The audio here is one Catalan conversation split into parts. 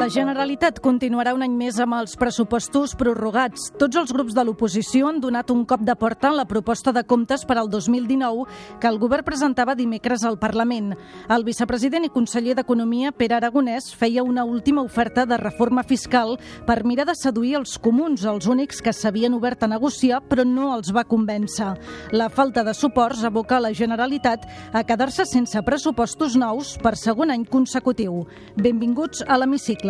La Generalitat continuarà un any més amb els pressupostos prorrogats. Tots els grups de l'oposició han donat un cop de porta en la proposta de comptes per al 2019 que el govern presentava dimecres al Parlament. El vicepresident i conseller d'Economia, Pere Aragonès, feia una última oferta de reforma fiscal per mirar de seduir els comuns, els únics que s'havien obert a negociar però no els va convèncer. La falta de suports aboca la Generalitat a quedar-se sense pressupostos nous per segon any consecutiu. Benvinguts a l'hemicicle.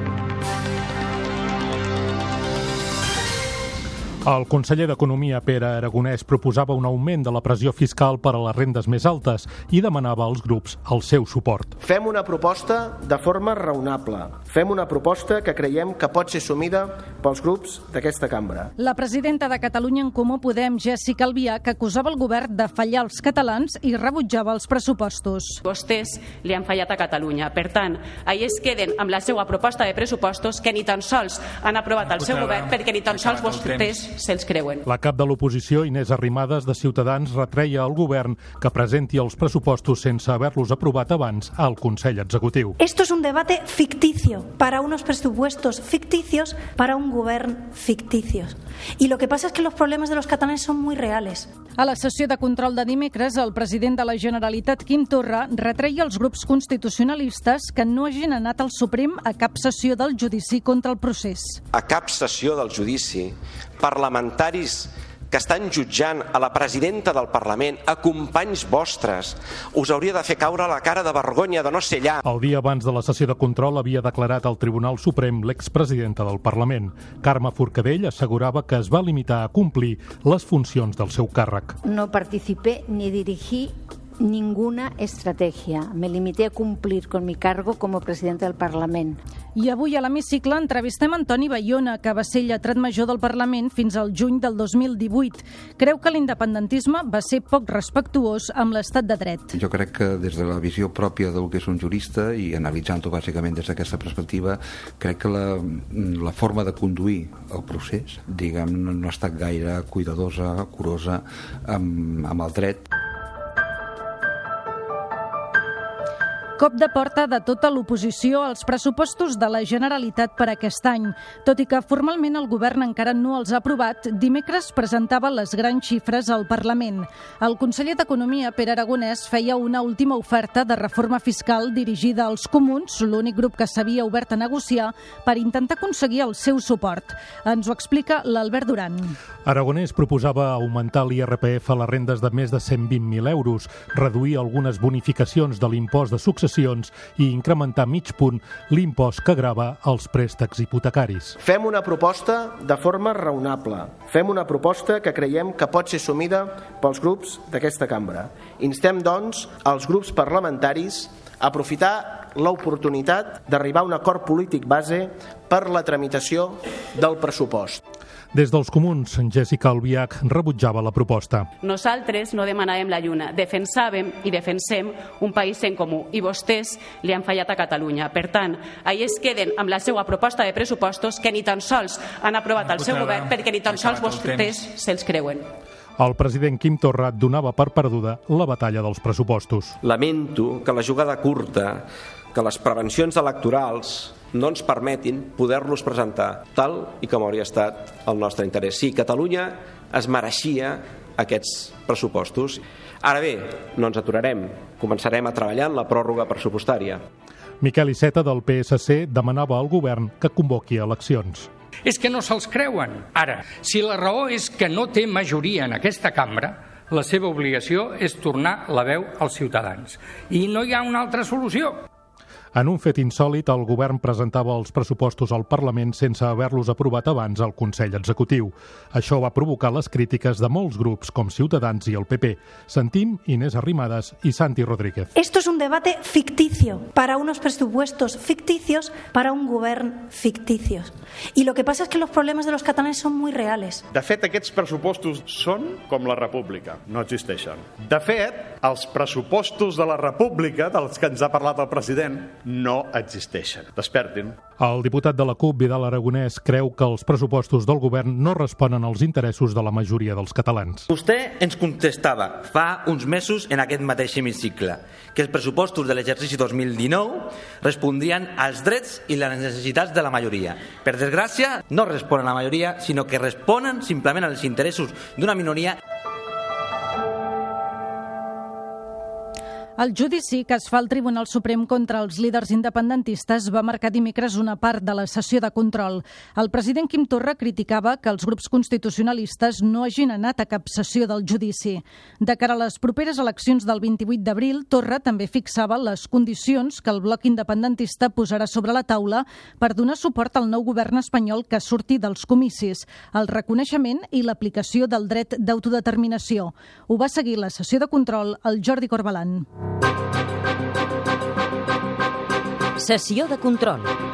El conseller d'Economia, Pere Aragonès, proposava un augment de la pressió fiscal per a les rendes més altes i demanava als grups el seu suport. Fem una proposta de forma raonable. Fem una proposta que creiem que pot ser assumida pels grups d'aquesta cambra. La presidenta de Catalunya en Comú Podem, Jessica Albiach, acusava el govern de fallar als catalans i rebutjava els pressupostos. Vostès li han fallat a Catalunya. Per tant, ahir es queden amb la seva proposta de pressupostos que ni tan sols han aprovat el seu govern perquè ni tan sols vostès se'ls creuen. La cap de l'oposició, Inés Arrimadas, de Ciutadans, retreia al govern que presenti els pressupostos sense haver-los aprovat abans al Consell Executiu. Esto es un debate ficticio para unos presupuestos ficticios para un gobierno ficticio. Y lo que pasa es que los problemas de los catalanes son muy reales. A la sessió de control de dimecres, el president de la Generalitat, Quim Torra, retreia als grups constitucionalistes que no hagin anat al Suprem a cap sessió del judici contra el procés. A cap sessió del judici, parlamentaris que estan jutjant a la presidenta del Parlament, a companys vostres, us hauria de fer caure la cara de vergonya de no ser allà. El dia abans de la sessió de control havia declarat al Tribunal Suprem l'expresidenta del Parlament. Carme Forcadell assegurava que es va limitar a complir les funcions del seu càrrec. No participé ni dirigí ninguna estrategia. Me limité a cumplir con mi cargo como presidente del Parlament. I avui a l'hemicicle entrevistem Antoni Bayona, que va ser lletrat major del Parlament fins al juny del 2018. Creu que l'independentisme va ser poc respectuós amb l'estat de dret. Jo crec que des de la visió pròpia del que és un jurista i analitzant-ho bàsicament des d'aquesta perspectiva, crec que la, la forma de conduir el procés, diguem, no ha estat gaire cuidadosa, curosa amb, amb el dret. Cop de porta de tota l'oposició als pressupostos de la Generalitat per aquest any. Tot i que formalment el govern encara no els ha aprovat, dimecres presentava les grans xifres al Parlament. El conseller d'Economia, Pere Aragonès, feia una última oferta de reforma fiscal dirigida als comuns, l'únic grup que s'havia obert a negociar, per intentar aconseguir el seu suport. Ens ho explica l'Albert Duran. Aragonès proposava augmentar l'IRPF a les rendes de més de 120.000 euros, reduir algunes bonificacions de l'impost de successió i incrementar mig punt l'impost que grava els préstecs hipotecaris. Fem una proposta de forma raonable. Fem una proposta que creiem que pot ser assumida pels grups d'aquesta cambra. Instem, doncs, els grups parlamentaris a aprofitar l'oportunitat d'arribar a un acord polític base per la tramitació del pressupost. Des dels comuns, Jessica Albiach rebutjava la proposta. Nosaltres no demanàvem la lluna, defensàvem i defensem un país en comú i vostès li han fallat a Catalunya. Per tant, ahir es queden amb la seva proposta de pressupostos que ni tan sols han aprovat el seu govern perquè ni tan sols vostès se'ls creuen. El president Quim Torra donava per perduda la batalla dels pressupostos. Lamento que la jugada curta, que les prevencions electorals no ens permetin poder-los presentar tal i com hauria estat el nostre interès. Sí, Catalunya es mereixia aquests pressupostos. Ara bé, no ens aturarem. Començarem a treballar en la pròrroga pressupostària. Miquel Iceta del PSC demanava al govern que convoqui eleccions. És que no se'ls creuen. Ara, si la raó és que no té majoria en aquesta cambra, la seva obligació és tornar la veu als ciutadans. I no hi ha una altra solució. En un fet insòlid, el govern presentava els pressupostos al Parlament sense haver-los aprovat abans al Consell Executiu. Això va provocar les crítiques de molts grups com Ciutadans i el PP. Sentim Inés Arrimadas i Santi Rodríguez. Esto es un debate ficticio para unos presupuestos ficticios para un govern ficticios. Y lo que pasa es que los problemas de los catalanes son muy reales. De fet, aquests pressupostos són com la república, no existeixen. De fet, els pressupostos de la república, dels que ens ha parlat el president, no existeixen. Despertin. El diputat de la CUP, Vidal Aragonès, creu que els pressupostos del govern no responen als interessos de la majoria dels catalans. Vostè ens contestava fa uns mesos en aquest mateix hemicicle que els pressupostos de l'exercici 2019 respondrien als drets i les necessitats de la majoria. Per desgràcia, no responen a la majoria, sinó que responen simplement als interessos d'una minoria El judici que es fa al Tribunal Suprem contra els líders independentistes va marcar dimecres una part de la sessió de control. El president Quim Torra criticava que els grups constitucionalistes no hagin anat a cap sessió del judici. De cara a les properes eleccions del 28 d'abril, Torra també fixava les condicions que el bloc independentista posarà sobre la taula per donar suport al nou govern espanyol que surti dels comicis, el reconeixement i l'aplicació del dret d'autodeterminació. Ho va seguir la sessió de control el Jordi Corbalan. Sessió de control.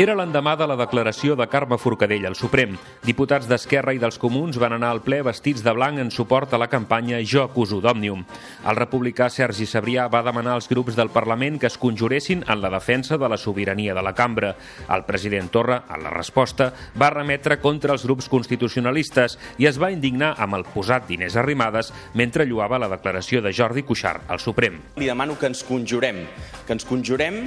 Era l'endemà de la declaració de Carme Forcadell al Suprem. Diputats d'Esquerra i dels Comuns van anar al ple vestits de blanc en suport a la campanya Jo acuso d'Òmnium. El republicà Sergi Sabrià va demanar als grups del Parlament que es conjuressin en la defensa de la sobirania de la cambra. El president Torra, a la resposta, va remetre contra els grups constitucionalistes i es va indignar amb el posat d'Inés Arrimadas mentre lluava la declaració de Jordi Cuixart al Suprem. Li demano que ens conjurem, que ens conjurem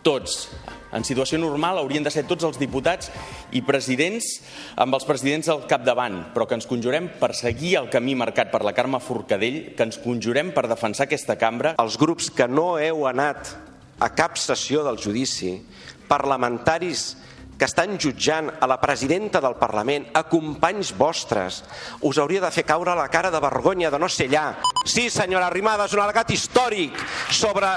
tots en situació normal haurien de ser tots els diputats i presidents amb els presidents al capdavant, però que ens conjurem per seguir el camí marcat per la Carme Forcadell, que ens conjurem per defensar aquesta cambra. Els grups que no heu anat a cap sessió del judici, parlamentaris que estan jutjant a la presidenta del Parlament, a companys vostres, us hauria de fer caure la cara de vergonya de no ser allà. Sí, senyora Arrimadas, un al·legat històric sobre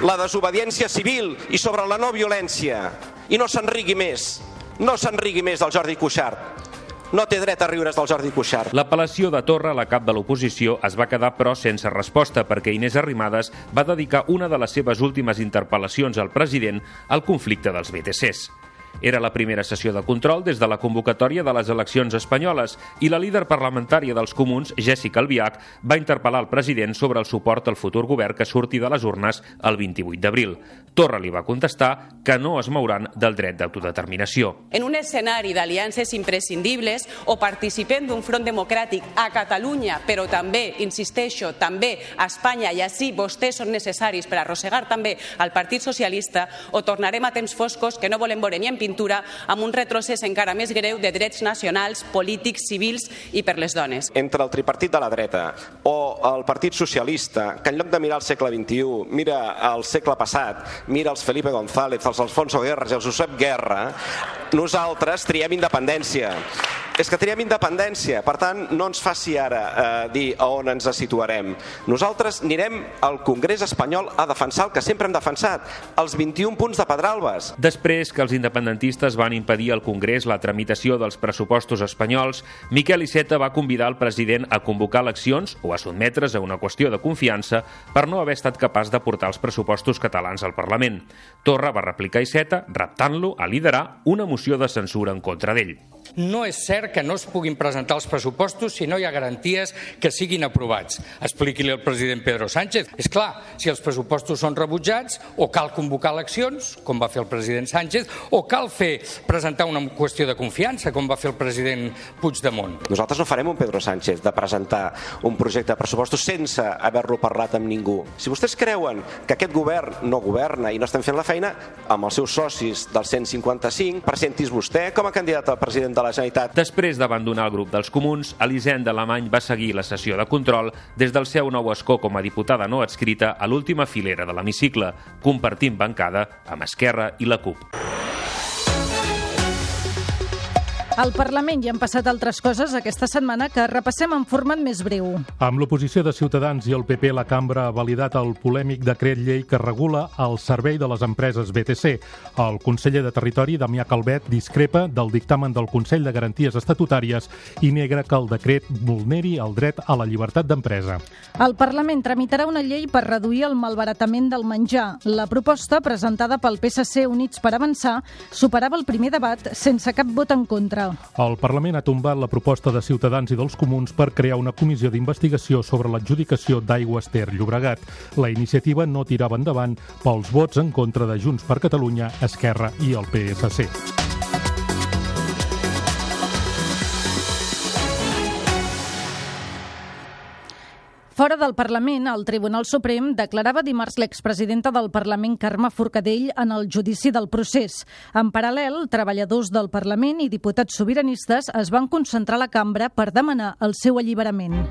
la desobediència civil i sobre la no violència. I no s'enrigui més, no s'enrigui més del Jordi Cuixart. No té dret a riure's del Jordi Cuixart. L'apel·lació de Torra, la cap de l'oposició, es va quedar però sense resposta perquè Inés Arrimadas va dedicar una de les seves últimes interpel·lacions al president al conflicte dels BTCs. Era la primera sessió de control des de la convocatòria de les eleccions espanyoles i la líder parlamentària dels comuns, Jessica Albiach, va interpel·lar el president sobre el suport al futur govern que surti de les urnes el 28 d'abril. Torra li va contestar que no es mouran del dret d'autodeterminació. En un escenari d'aliances imprescindibles o participem d'un front democràtic a Catalunya, però també, insisteixo, també a Espanya i així vostès són necessaris per arrossegar també al Partit Socialista o tornarem a temps foscos que no volem veure ni en pintura amb un retrocés encara més greu de drets nacionals, polítics, civils i per les dones. Entre el tripartit de la dreta o el Partit Socialista, que en lloc de mirar el segle XXI, mira el segle passat, mira els Felipe González, els Alfonso Guerra els Josep Guerra, nosaltres triem independència. És que triem independència, per tant, no ens faci ara eh, dir on ens situarem. Nosaltres anirem al Congrés espanyol a defensar el que sempre hem defensat, els 21 punts de Pedralbes. Després que els independentistes van impedir al Congrés la tramitació dels pressupostos espanyols, Miquel Iceta va convidar el president a convocar eleccions o a sotmetre's a una qüestió de confiança per no haver estat capaç de portar els pressupostos catalans al Parlament. Torra va replicar Iceta, reptant-lo a liderar una moció de censura en contra d'ell. No és cert que no es puguin presentar els pressupostos si no hi ha garanties que siguin aprovats. Expliqui-li al president Pedro Sánchez. És clar, si els pressupostos són rebutjats, o cal convocar eleccions, com va fer el president Sánchez, o cal fer presentar una qüestió de confiança, com va fer el president Puigdemont. Nosaltres no farem un Pedro Sánchez de presentar un projecte de pressupostos sense haver-lo parlat amb ningú. Si vostès creuen que aquest govern no governa i no estem fent la feina, amb els seus socis del 155, presentis vostè com a candidat al president de la Generalitat. Després d'abandonar el grup dels comuns, Elisenda Alemany va seguir la sessió de control des del seu nou escó com a diputada no adscrita a l'última filera de l'hemicicle, compartint bancada amb Esquerra i la CUP. Al Parlament hi han passat altres coses aquesta setmana que repassem en format més breu. Amb l'oposició de Ciutadans i el PP, la cambra ha validat el polèmic decret llei que regula el servei de les empreses BTC. El conseller de Territori, Damià Calvet, discrepa del dictamen del Consell de Garanties Estatutàries i negra que el decret vulneri el dret a la llibertat d'empresa. El Parlament tramitarà una llei per reduir el malbaratament del menjar. La proposta, presentada pel PSC Units per Avançar, superava el primer debat sense cap vot en contra. El Parlament ha tombat la proposta de Ciutadans i dels Comuns per crear una comissió d'investigació sobre l'adjudicació d'Aigües Ter Llobregat. La iniciativa no tirava endavant pels vots en contra de Junts per Catalunya, Esquerra i el PSC. Fora del Parlament, el Tribunal Suprem declarava dimarts l'expresidenta del Parlament, Carme Forcadell, en el judici del procés. En paral·lel, treballadors del Parlament i diputats sobiranistes es van concentrar a la cambra per demanar el seu alliberament.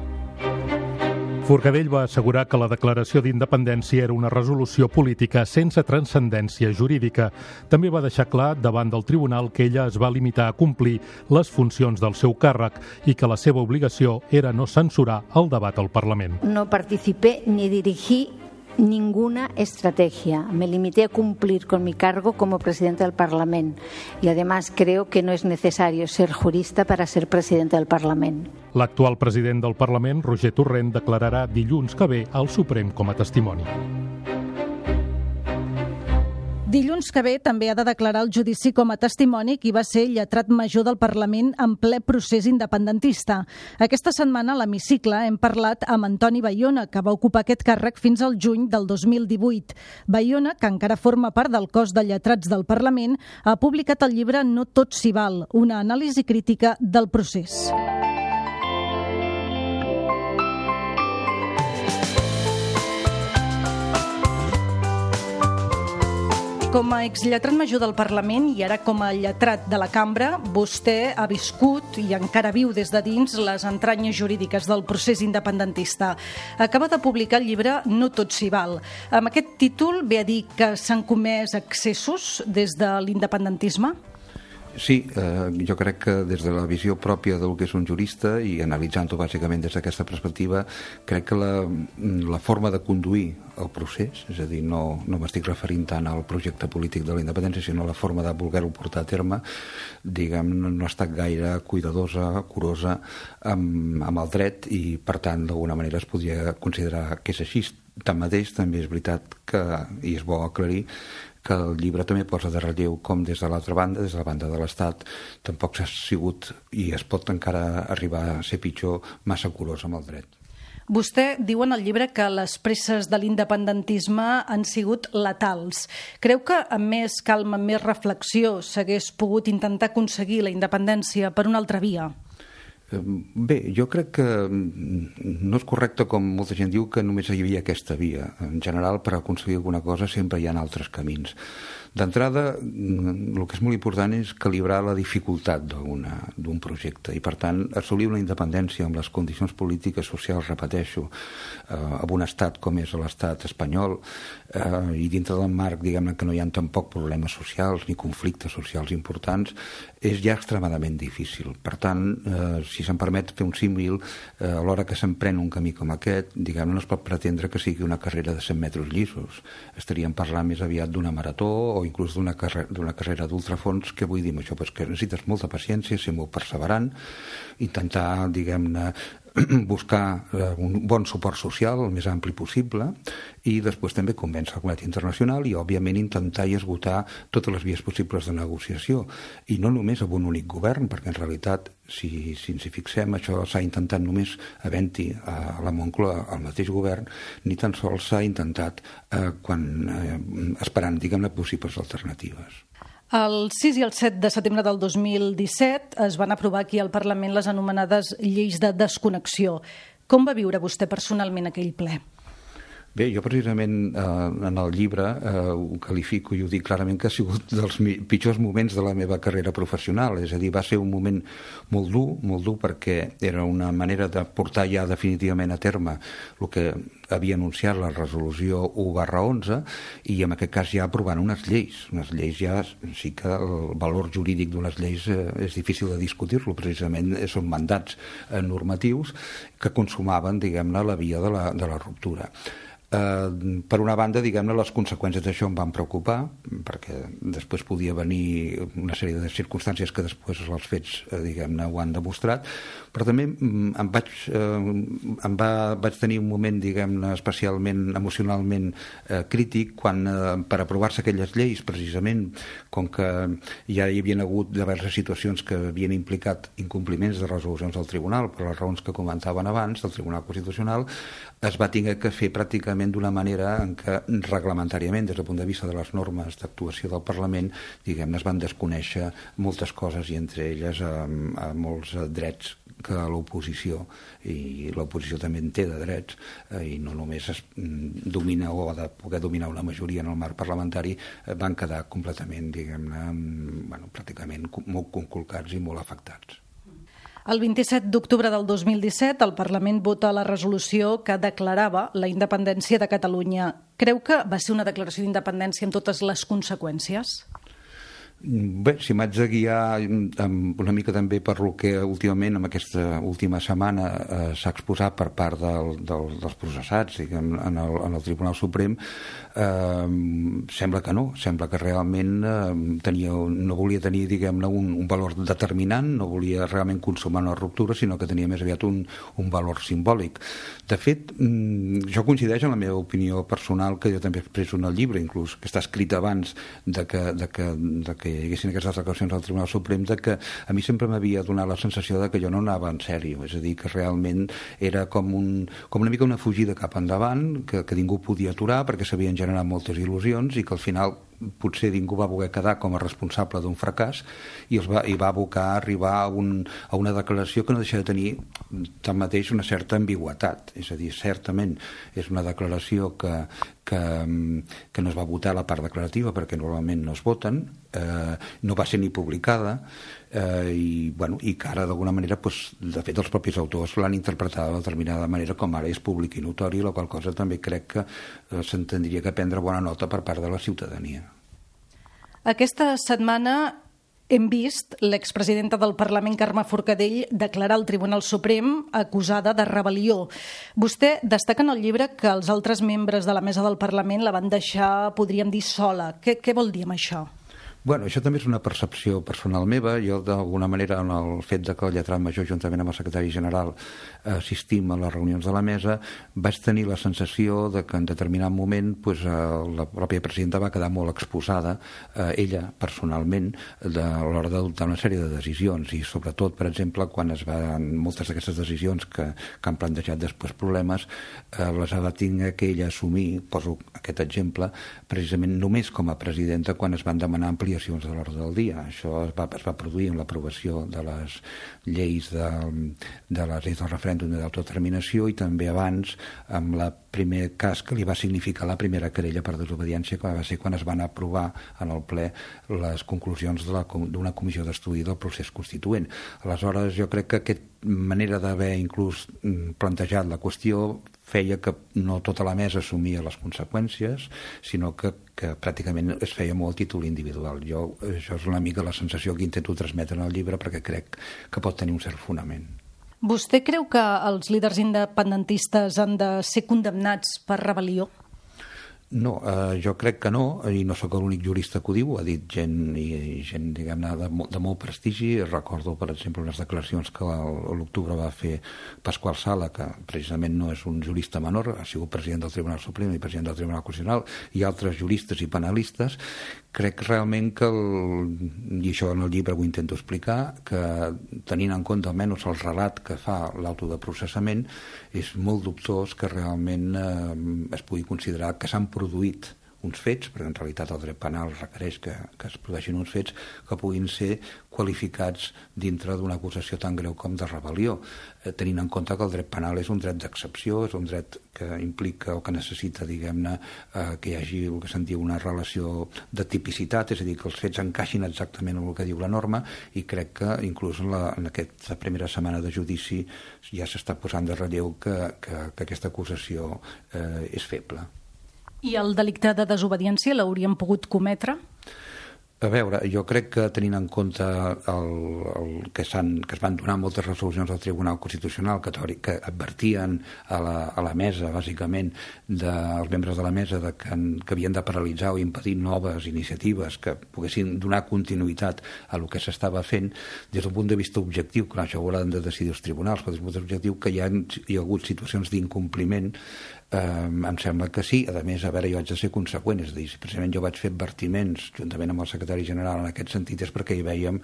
Forcadell va assegurar que la declaració d'independència era una resolució política sense transcendència jurídica. També va deixar clar davant del tribunal que ella es va limitar a complir les funcions del seu càrrec i que la seva obligació era no censurar el debat al Parlament. No participé ni dirigí ninguna estrategia. Me limité a cumplir con mi cargo como presidente del Parlamento y además creo que no es necesario ser jurista para ser presidente del Parlamento. L'actual president del Parlament, Roger Torrent, declararà dilluns que ve al Suprem com a testimoni. Dilluns que ve també ha de declarar el judici com a testimoni qui va ser lletrat major del Parlament en ple procés independentista. Aquesta setmana a l'hemicicle hem parlat amb Antoni Bayona, que va ocupar aquest càrrec fins al juny del 2018. Bayona, que encara forma part del cos de lletrats del Parlament, ha publicat el llibre No tot s'hi val, una anàlisi crítica del procés. Com a exlletrat major del Parlament i ara com a lletrat de la cambra, vostè ha viscut i encara viu des de dins les entranyes jurídiques del procés independentista. Acaba de publicar el llibre No tot s'hi val. Amb aquest títol ve a dir que s'han comès excessos des de l'independentisme? Sí, eh, jo crec que des de la visió pròpia del que és un jurista i analitzant-ho bàsicament des d'aquesta perspectiva, crec que la, la forma de conduir el procés, és a dir, no, no m'estic referint tant al projecte polític de la independència, sinó a la forma de voler-ho portar a terme, diguem, no, ha estat gaire cuidadosa, curosa amb, amb el dret i, per tant, d'alguna manera es podria considerar que és així. Tanmateix, també és veritat que, i és bo aclarir, que el llibre també posa de relleu com des de l'altra banda, des de la banda de l'Estat, tampoc s'ha sigut i es pot encara arribar a ser pitjor massa curós amb el dret. Vostè diu en el llibre que les presses de l'independentisme han sigut letals. Creu que amb més calma, amb més reflexió, s'hagués pogut intentar aconseguir la independència per una altra via? Bé, jo crec que no és correcte, com molta gent diu, que només hi havia aquesta via. En general, per aconseguir alguna cosa sempre hi ha altres camins. D'entrada, el que és molt important és calibrar la dificultat d'un projecte i, per tant, assolir una independència amb les condicions polítiques, socials, repeteixo, eh, amb un estat com és l'estat espanyol eh, i dintre del marc, diguem-ne, que no hi ha tampoc problemes socials ni conflictes socials importants, és ja extremadament difícil. Per tant, eh, si se'm permet fer un símil, eh, a l'hora que s'emprèn un camí com aquest, diguem no es pot pretendre que sigui una carrera de 100 metres llisos. Estaríem parlant més aviat d'una marató o inclús d'una carrera, carrera d'ultrafons, que vull dir amb això? Pues que necessites molta paciència, ser molt perseverant, intentar, diguem-ne, buscar eh, un bon suport social el més ampli possible i després també convèncer el comunitat internacional i, òbviament, intentar i esgotar totes les vies possibles de negociació. I no només amb un únic govern, perquè en realitat, si, si ens hi fixem, això s'ha intentat només havent-hi a la Moncloa el mateix govern, ni tan sols s'ha intentat eh, quan, eh, esperant, diguem-ne, possibles alternatives. El 6 i el 7 de setembre del 2017 es van aprovar aquí al Parlament les anomenades lleis de desconnexió. Com va viure vostè personalment aquell ple? Bé, jo precisament eh, en el llibre eh, ho qualifico i ho dic clarament que ha sigut dels pitjors moments de la meva carrera professional, és a dir, va ser un moment molt dur, molt dur perquè era una manera de portar ja definitivament a terme el que havia anunciat la resolució 1 barra 11 i en aquest cas ja aprovant unes lleis. Unes lleis ja sí que el valor jurídic d'unes lleis eh, és difícil de discutir-lo, precisament són mandats eh, normatius que consumaven, diguem-ne, la via de la, de la ruptura. Eh, per una banda, diguem-ne, les conseqüències d'això em van preocupar, perquè després podia venir una sèrie de circumstàncies que després els fets, eh, diguem-ne, ho han demostrat, però també mm, em vaig, eh, em va, vaig tenir un moment, diguem-ne, especialment emocionalment eh, crític quan, eh, per aprovar-se aquelles lleis, precisament, com que ja hi havien hagut diverses situacions que havien implicat incompliments de resolucions del Tribunal, per les raons que comentaven abans, del Tribunal Constitucional, es va tinguer que fer pràcticament d'una manera en què reglamentàriament, des del punt de vista de les normes d'actuació del Parlament, diguem-ne, es van desconèixer moltes coses i entre elles a, a molts drets que l'oposició i l'oposició també en té de drets eh, i no només es mm, domina o ha de poder dominar una majoria en el marc parlamentari eh, van quedar completament, diguem-ne, bueno, pràcticament molt conculcats i molt afectats. El 27 d'octubre del 2017 el Parlament vota la resolució que declarava la independència de Catalunya. Creu que va ser una declaració d'independència amb totes les conseqüències? Bé, si m'haig de guiar una mica també per lo que últimament, en aquesta última setmana, eh, s'ha exposat per part del, del, dels processats diguem, en, el, en el Tribunal Suprem, eh, sembla que no, sembla que realment eh, tenia, no volia tenir diguem-ne un, un valor determinant, no volia realment consumar una ruptura, sinó que tenia més aviat un, un valor simbòlic. De fet, mm, jo coincideix en la meva opinió personal, que jo també expresso en el llibre, inclús, que està escrit abans de que, de que, de que que hi haguessin aquestes declaracions al Tribunal Suprem de que a mi sempre m'havia donat la sensació de que jo no anava en sèrio, és a dir, que realment era com, un, com una mica una fugida cap endavant, que, que ningú podia aturar perquè s'havien generat moltes il·lusions i que al final potser ningú va voler quedar com a responsable d'un fracàs i, els va, i va abocar a arribar a, un, a una declaració que no deixa de tenir tanmateix una certa ambigüetat. És a dir, certament és una declaració que, que, que no es va votar a la part declarativa perquè normalment no es voten eh, no va ser ni publicada eh, i, bueno, i que ara d'alguna manera pues, de fet els propis autors l'han interpretat de determinada manera com ara és públic i notori la qual cosa també crec que eh, s'entendria que prendre bona nota per part de la ciutadania aquesta setmana hem vist l'expresidenta del Parlament, Carme Forcadell, declarar al Tribunal Suprem acusada de rebel·lió. Vostè destaca en el llibre que els altres membres de la mesa del Parlament la van deixar, podríem dir, sola. Què, què vol dir amb això? Bueno, això també és una percepció personal meva. Jo, d'alguna manera, en el fet de que el lletrat major, juntament amb el secretari general, assistim a les reunions de la mesa, vaig tenir la sensació de que en determinat moment pues, eh, la pròpia presidenta va quedar molt exposada, eh, ella, personalment, de, a l'hora d'adoptar una sèrie de decisions i, sobretot, per exemple, quan es van moltes d'aquestes decisions que, que han plantejat després problemes, eh, les ha de tenir que ella assumir, poso aquest exemple, precisament només com a presidenta quan es van demanar ampliacions ampliacions de l'ordre del dia. Això es va, es va produir amb l'aprovació de les lleis de, de les lleis del referèndum de d'autodeterminació i també abans amb la primer cas que li va significar la primera querella per desobediència que va ser quan es van aprovar en el ple les conclusions d'una comissió d'estudi del procés constituent. Aleshores, jo crec que aquesta manera d'haver inclús mm, plantejat la qüestió feia que no tota la mesa assumia les conseqüències, sinó que, que pràcticament es feia molt títol individual. Jo, això és una mica la sensació que intento transmetre en el llibre perquè crec que pot tenir un cert fonament. Vostè creu que els líders independentistes han de ser condemnats per rebel·lió? No, eh, jo crec que no, i no sóc l'únic jurista que ho diu, ha dit gent, i, gent de, de molt prestigi. Recordo, per exemple, unes declaracions que l'octubre va fer Pasqual Sala, que precisament no és un jurista menor, ha sigut president del Tribunal Suprem i president del Tribunal Constitucional, i altres juristes i penalistes. Crec realment que, el, i això en el llibre ho intento explicar, que tenint en compte almenys el relat que fa l'auto de processament, és molt dubtós que realment eh, es pugui considerar que s'han produït uns fets, perquè en realitat el dret penal requereix que, que es produeixin uns fets que puguin ser qualificats dintre d'una acusació tan greu com de rebel·lió, eh, tenint en compte que el dret penal és un dret d'excepció, és un dret que implica o que necessita, diguem-ne, eh, que hi hagi el que se'n diu una relació de tipicitat, és a dir, que els fets encaixin exactament amb el que diu la norma i crec que inclús en, la, en aquesta primera setmana de judici ja s'està posant de relleu que, que, que aquesta acusació eh, és feble. I el delicte de desobediència l'hauríem pogut cometre? A veure, jo crec que tenint en compte el, el que, que es van donar moltes resolucions del Tribunal Constitucional que, que advertien a la, a la mesa, bàsicament, dels membres de la mesa de que, que havien de paralitzar o impedir noves iniciatives que poguessin donar continuïtat a el que s'estava fent, des d'un punt de vista objectiu, clar, això ho hauran de decidir els tribunals, però des d'un punt de vista objectiu que hi ha, hi ha hagut situacions d'incompliment Eh, em sembla que sí. A més, a veure, jo haig de ser conseqüent, és a dir, si precisament jo vaig fer advertiments juntament amb el secretari general en aquest sentit és perquè hi veiem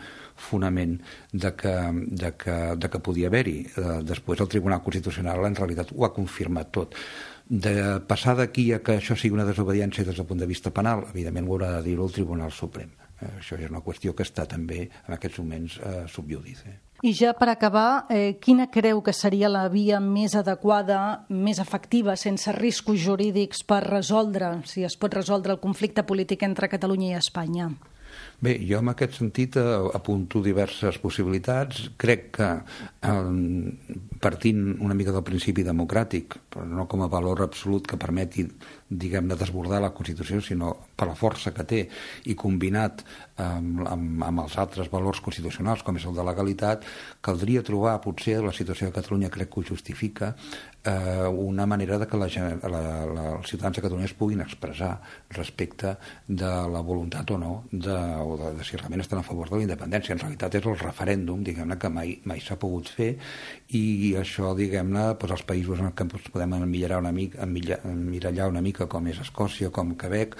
fonament de que, de que, de que podia haver-hi. Eh, després el Tribunal Constitucional en realitat ho ha confirmat tot. De passar d'aquí a que això sigui una desobediència des del punt de vista penal, evidentment ho haurà de dir el Tribunal Suprem. Eh, això és una qüestió que està també en aquests moments eh, subjudice. I ja per acabar, eh, quina creu que seria la via més adequada, més efectiva, sense riscos jurídics per resoldre, si es pot resoldre el conflicte polític entre Catalunya i Espanya? Bé, jo en aquest sentit eh, apunto diverses possibilitats. Crec que partint una mica del principi democràtic, però no com a valor absolut que permeti diguem-ne, desbordar la Constitució, sinó per la força que té i combinat amb, amb, amb els altres valors constitucionals, com és el de legalitat, caldria trobar, potser la situació de Catalunya crec que ho justifica, eh, una manera de que la, la, la, els ciutadans de Catalunya es puguin expressar respecte de la voluntat o no de, o de, de si realment estan a favor de la independència. En realitat és el referèndum, diguem-ne, que mai, mai s'ha pogut fer i això, diguem-ne, doncs els països en què ens podem emmirallar una mica, emmirallar una mica com és Escòcia, com Quebec,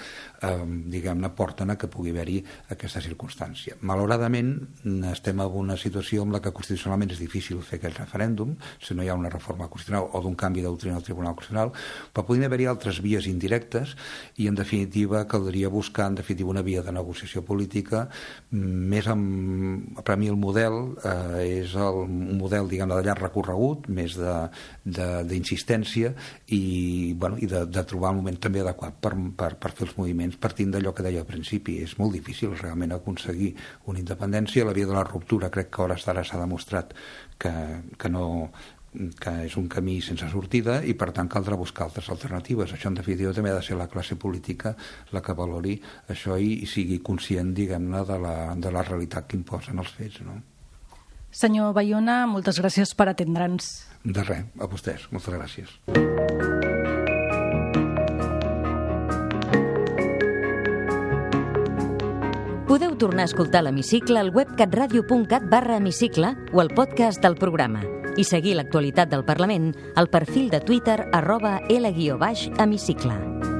eh, diguem-ne, porten a que pugui haver-hi aquesta circumstància. Malauradament, estem en una situació en la que constitucionalment és difícil fer aquest referèndum, si no hi ha una reforma constitucional o d'un canvi de doctrina al Tribunal Constitucional, però podrien haver-hi altres vies indirectes i, en definitiva, caldria buscar, en definitiva, una via de negociació política més amb... Per a mi el model eh, és el, model, diguem de llarg recorregut, més d'insistència i, bueno, i de, de trobar el moment també adequat per, per, per fer els moviments partint d'allò que deia al principi. És molt difícil realment aconseguir una independència. La via de la ruptura crec que hores d'ara s'ha demostrat que, que no que és un camí sense sortida i per tant caldrà buscar altres alternatives. Això en definitiva també ha de ser la classe política la que valori això i, i sigui conscient, diguem-ne, de, la, de la realitat que imposen els fets. No? Senyor Bayona, moltes gràcies per atendre'ns. De res, a vostès. Moltes gràcies. Podeu tornar a escoltar l'Hemicicle al web catradio.cat barra hemicicle o al podcast del programa i seguir l'actualitat del Parlament al perfil de Twitter arroba L-hemicicle.